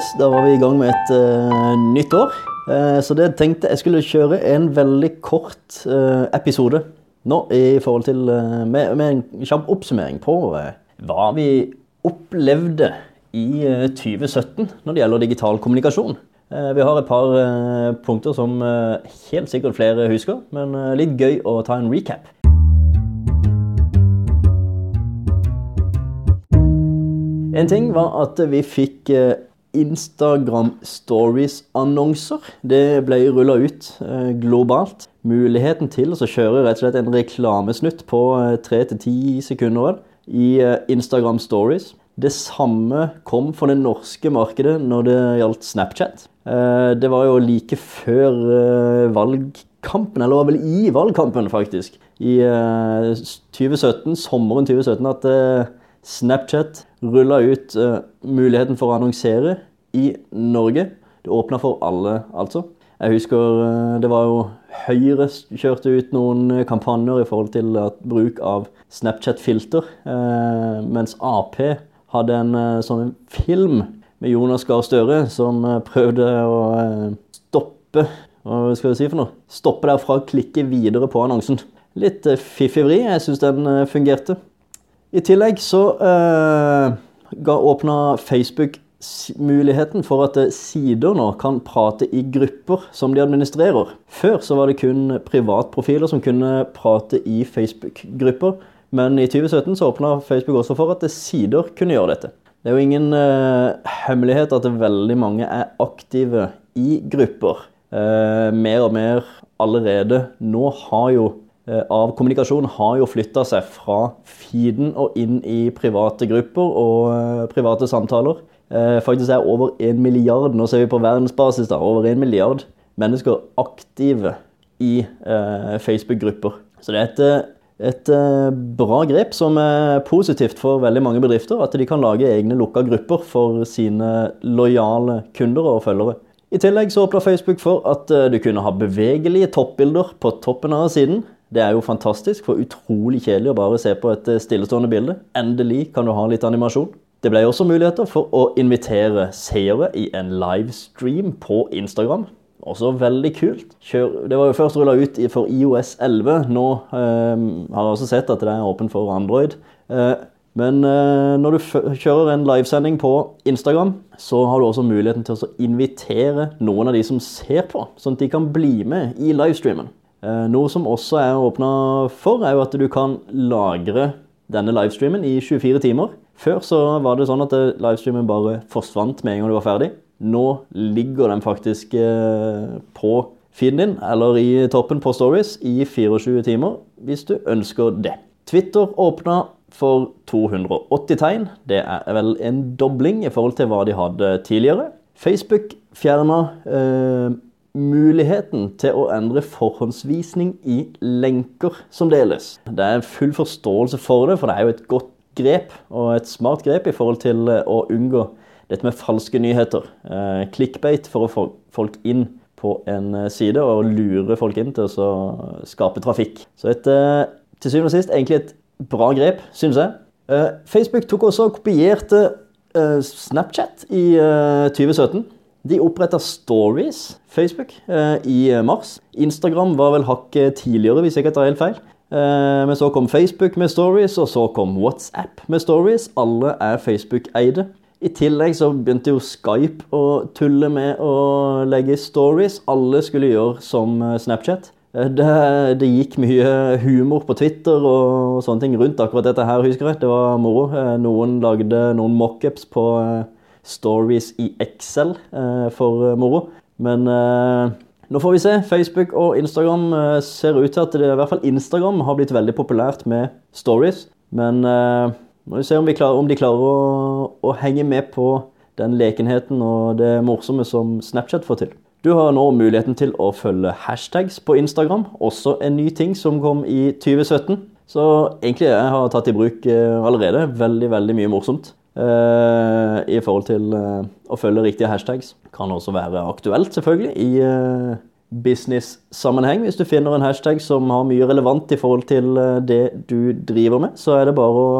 Yes, da var vi i gang med et uh, nytt år. Uh, så det tenkte jeg skulle kjøre en veldig kort uh, episode nå i forhold til med, med, en kjapp oppsummering på hva vi opplevde i 2017 når det gjelder digital kommunikasjon. Vi har et par punkter som helt sikkert flere husker, men litt gøy å ta en recap. En ting var at vi fikk Instagram Stories-annonser. Det ble rulla ut eh, globalt. Muligheten til å kjøre rett og slett en reklamesnutt på eh, tre til ti sekunder i eh, Instagram Stories. Det samme kom for det norske markedet når det gjaldt Snapchat. Eh, det var jo like før eh, valgkampen, eller var vel i valgkampen, faktisk, i 2017, eh, sommeren 2017, at Snapchat rulla ut uh, muligheten for å annonsere i Norge. Det åpna for alle, altså. Jeg husker uh, det var jo Høyre kjørte ut noen kampanjer i forhold til bruk av Snapchat-filter, uh, mens Ap hadde en sånn film med Jonas Gahr Støre som prøvde å stoppe hva skal vi si for noe? Stoppe deg fra å klikke videre på annonsen. Litt fiffig vri. Jeg syns den fungerte. I tillegg så ga åpna Facebook muligheten for at eh, sider nå kan prate i grupper som de administrerer. Før så var det kun privatprofiler som kunne prate i Facebook-grupper. Men i 2017 så åpna Facebook også for at eh, sider kunne gjøre dette. Det er jo ingen eh, hemmelighet at veldig mange er aktive i grupper. Eh, mer og mer allerede. Nå har jo Eh, av kommunikasjon har jo flytta seg fra feeden og inn i private grupper og eh, private samtaler. Eh, faktisk er over en milliard, nå ser vi på verdensbasis, da, over en milliard mennesker aktive i Facebook-grupper. Så det er et, et bra grep som er positivt for veldig mange bedrifter. At de kan lage egne lukka grupper for sine lojale kunder og følgere. I tillegg så åpna Facebook for at du kunne ha bevegelige toppbilder på toppen av siden. Det er jo fantastisk, for utrolig kjedelig å bare se på et eh, stillestående bilde. Endelig kan du ha litt animasjon. Det ble også muligheter for å invitere seere i en livestream på Instagram. Også veldig kult. det var jo først rulla ut for IOS 11. Nå eh, har jeg også sett at det er åpent for Android. Eh, men eh, når du kjører en livesending på Instagram, så har du også muligheten til å invitere noen av de som ser på, sånn at de kan bli med i livestreamen. Eh, noe som også er åpna for, er jo at du kan lagre denne livestreamen i 24 timer. Før så var det sånn at eh, livestreamen bare forsvant med en gang du var ferdig. Nå ligger den faktisk eh, på feeden din, eller i toppen på Stories, i 24 timer, hvis du ønsker det. Twitter åpna for 280 tegn. Det er vel en dobling i forhold til hva de hadde tidligere. Facebook fjerna eh, muligheten til å endre forhåndsvisning i lenker som deles. Det er full forståelse for det, for det er jo et godt grep og et smart grep i forhold til eh, å unngå dette med falske nyheter. Eh, clickbait for å få folk inn på en eh, side og lure folk inn til å skape trafikk. Så et, til syvende og sist egentlig et bra grep, synes jeg. Facebook tok også og kopierte Snapchat i 2017. De oppretta Stories, Facebook, eh, i mars. Instagram var vel hakket tidligere, hvis jeg ikke tar helt feil. Eh, men så kom Facebook med Stories, og så kom WhatsApp med Stories. Alle er Facebook-eide. I tillegg så begynte jo Skype å tulle med å legge stories. Alle skulle gjøre som eh, Snapchat. Det, det, gikk mye humor på Twitter og sånne ting rundt akkurat dette her, husker jeg. Det var moro. Noen lagde noen mockups på stories i Excel eh, for moro. Men eh, nå får vi se. Facebook og Instagram eh, ser ut til at det, i hvert fall Instagram har blitt veldig populært med stories. Men må vi se om, klarer, om de klarer å, å, henge med på den lekenheten og det morsomme som Snapchat får til. Du har nå muligheten til å følge hashtags på Instagram, også en ny ting som kom i 2017. Så egentlig jeg har tatt i bruk allerede veldig, veldig mye morsomt. Uh, i forhold til uh, å følge riktige hashtags. Kan også være aktuelt, selvfølgelig, i uh, business-sammenheng. Hvis du finner en hashtag som har mye relevant i forhold til det du driver med, så er det bare å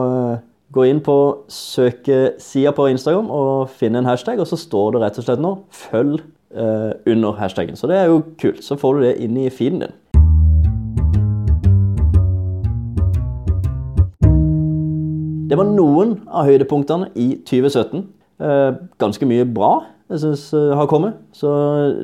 Gå inn på søkesida på Instagram og finne en hashtag, og så står det rett og slett nå 'følg' eh, under hashtaggen. Så det er jo kult. Så får du det inn i feeden din. Det var noen av høydepunktene i 2017. Eh, ganske mye bra jeg syns eh, har kommet, så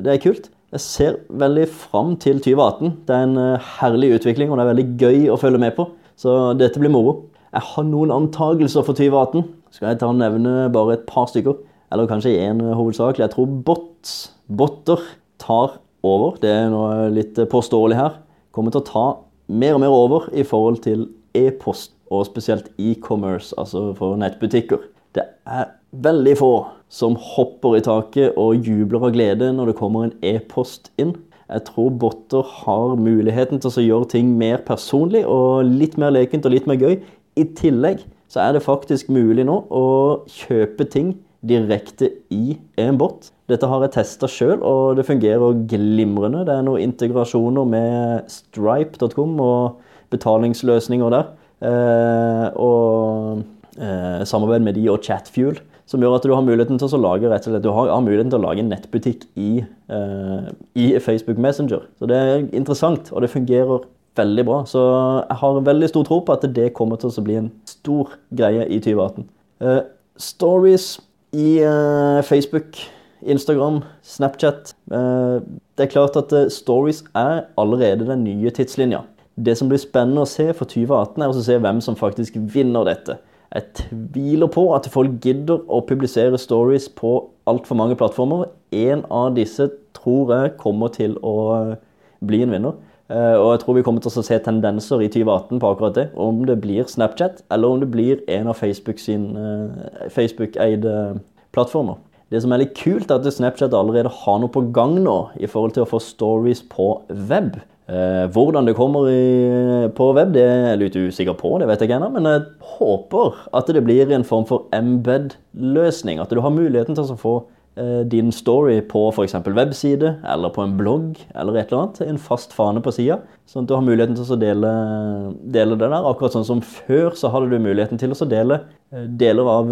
det er kult. Jeg ser veldig fram til 2018. Det er en eh, herlig utvikling, og det er veldig gøy å følge med på. Så dette blir moro. Jeg har noen antagelser for 2018. Skal jeg ta og nevne bare et par stykker? Eller kanskje én hovedsakelig. Jeg tror bots, botter tar over. Det er noe litt påståelig her. Kommer til å ta mer og mer over i forhold til e-post og spesielt e-commerce, altså for nettbutikker. Det er veldig få som hopper i taket og jubler av glede når det kommer en e-post inn. Jeg tror botter har muligheten til å gjøre ting mer personlig og litt mer lekent og litt mer gøy. I tillegg så er det faktisk mulig nå å kjøpe ting direkte i en bot. Dette har jeg testa sjøl, og det fungerer glimrende. Det er noen integrasjoner med stripe.com og betalingsløsninger der. Eh, og eh, samarbeid med de og Chatfuel, som gjør at du har muligheten til å lage rett og slett, du har, har muligheten til å lage en nettbutikk i, eh, i Facebook Messenger. Så det er interessant, og det fungerer veldig bra. Så jeg har veldig stor tro på at det kommer til å bli en stor greie i 2018. Eh, stories i eh, Facebook, Instagram, Snapchat. Eh, det er klart at stories er allerede den nye tidslinja. Det som blir spennende å se for 2018, er å se hvem som faktisk vinner dette. Jeg tviler på at folk gidder å publisere stories på altfor mange plattformer. En av disse tror jeg kommer til å bli en vinner. Eh, og jeg tror vi kommer til å se tendenser i 2018 på akkurat det. Om det blir Snapchat, eller om det blir en av eh, Facebook-eide plattformer. Det som er litt kult, er at Snapchat allerede har noe på gang nå i forhold til å få stories på web. Eh, hvordan det kommer i, på web, det er jeg litt usikker på, det vet jeg ikke ennå. Men jeg håper at det blir en form for embed-løsning. At du har muligheten til å få eh, din story på f.eks. webside eller på en blogg eller et eller annet. En fast fane på sida, sånn at du har muligheten til å dele, dele det der. Akkurat sånn som før så hadde du muligheten til å dele eh, deler av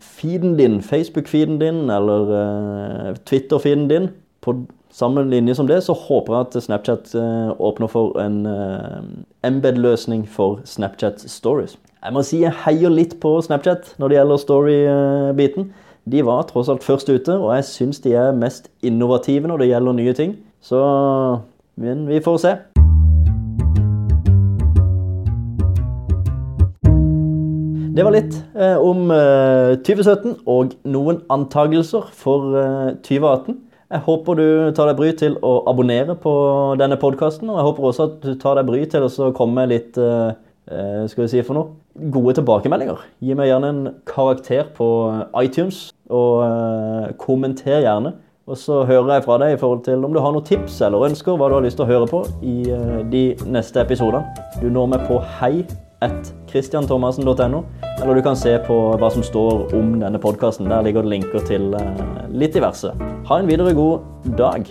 feeden din, Facebook-feeden din eller Twitter-feeden din på samme linje som det, så håper jeg at Snapchat eh, åpner for en uh, embed-løsning for Snapchat Stories. Jeg må si jeg heier litt på Snapchat når det gjelder story-biten. De var tross alt først ute, og jeg syns de er mest innovative når det gjelder nye ting. Så men vi får se. Det var litt eh, om eh, 2017 og noen antagelser for eh, 2018. Jeg håper du tar deg bry til å abonnere på denne podkasten. Og jeg håper også at du tar deg bry til å komme med litt uh, skal vi si for noe, gode tilbakemeldinger. Gi meg gjerne en karakter på iTunes, og uh, kommenter gjerne. Og så hører jeg fra deg i forhold til om du har noen tips eller ønsker hva du har lyst til å høre på i de neste episodene. Du når meg på hei christianthomassen.no, eller du kan se på hva som står om denne podkasten. Der ligger det linker til litt diverse. Ha en videre god dag.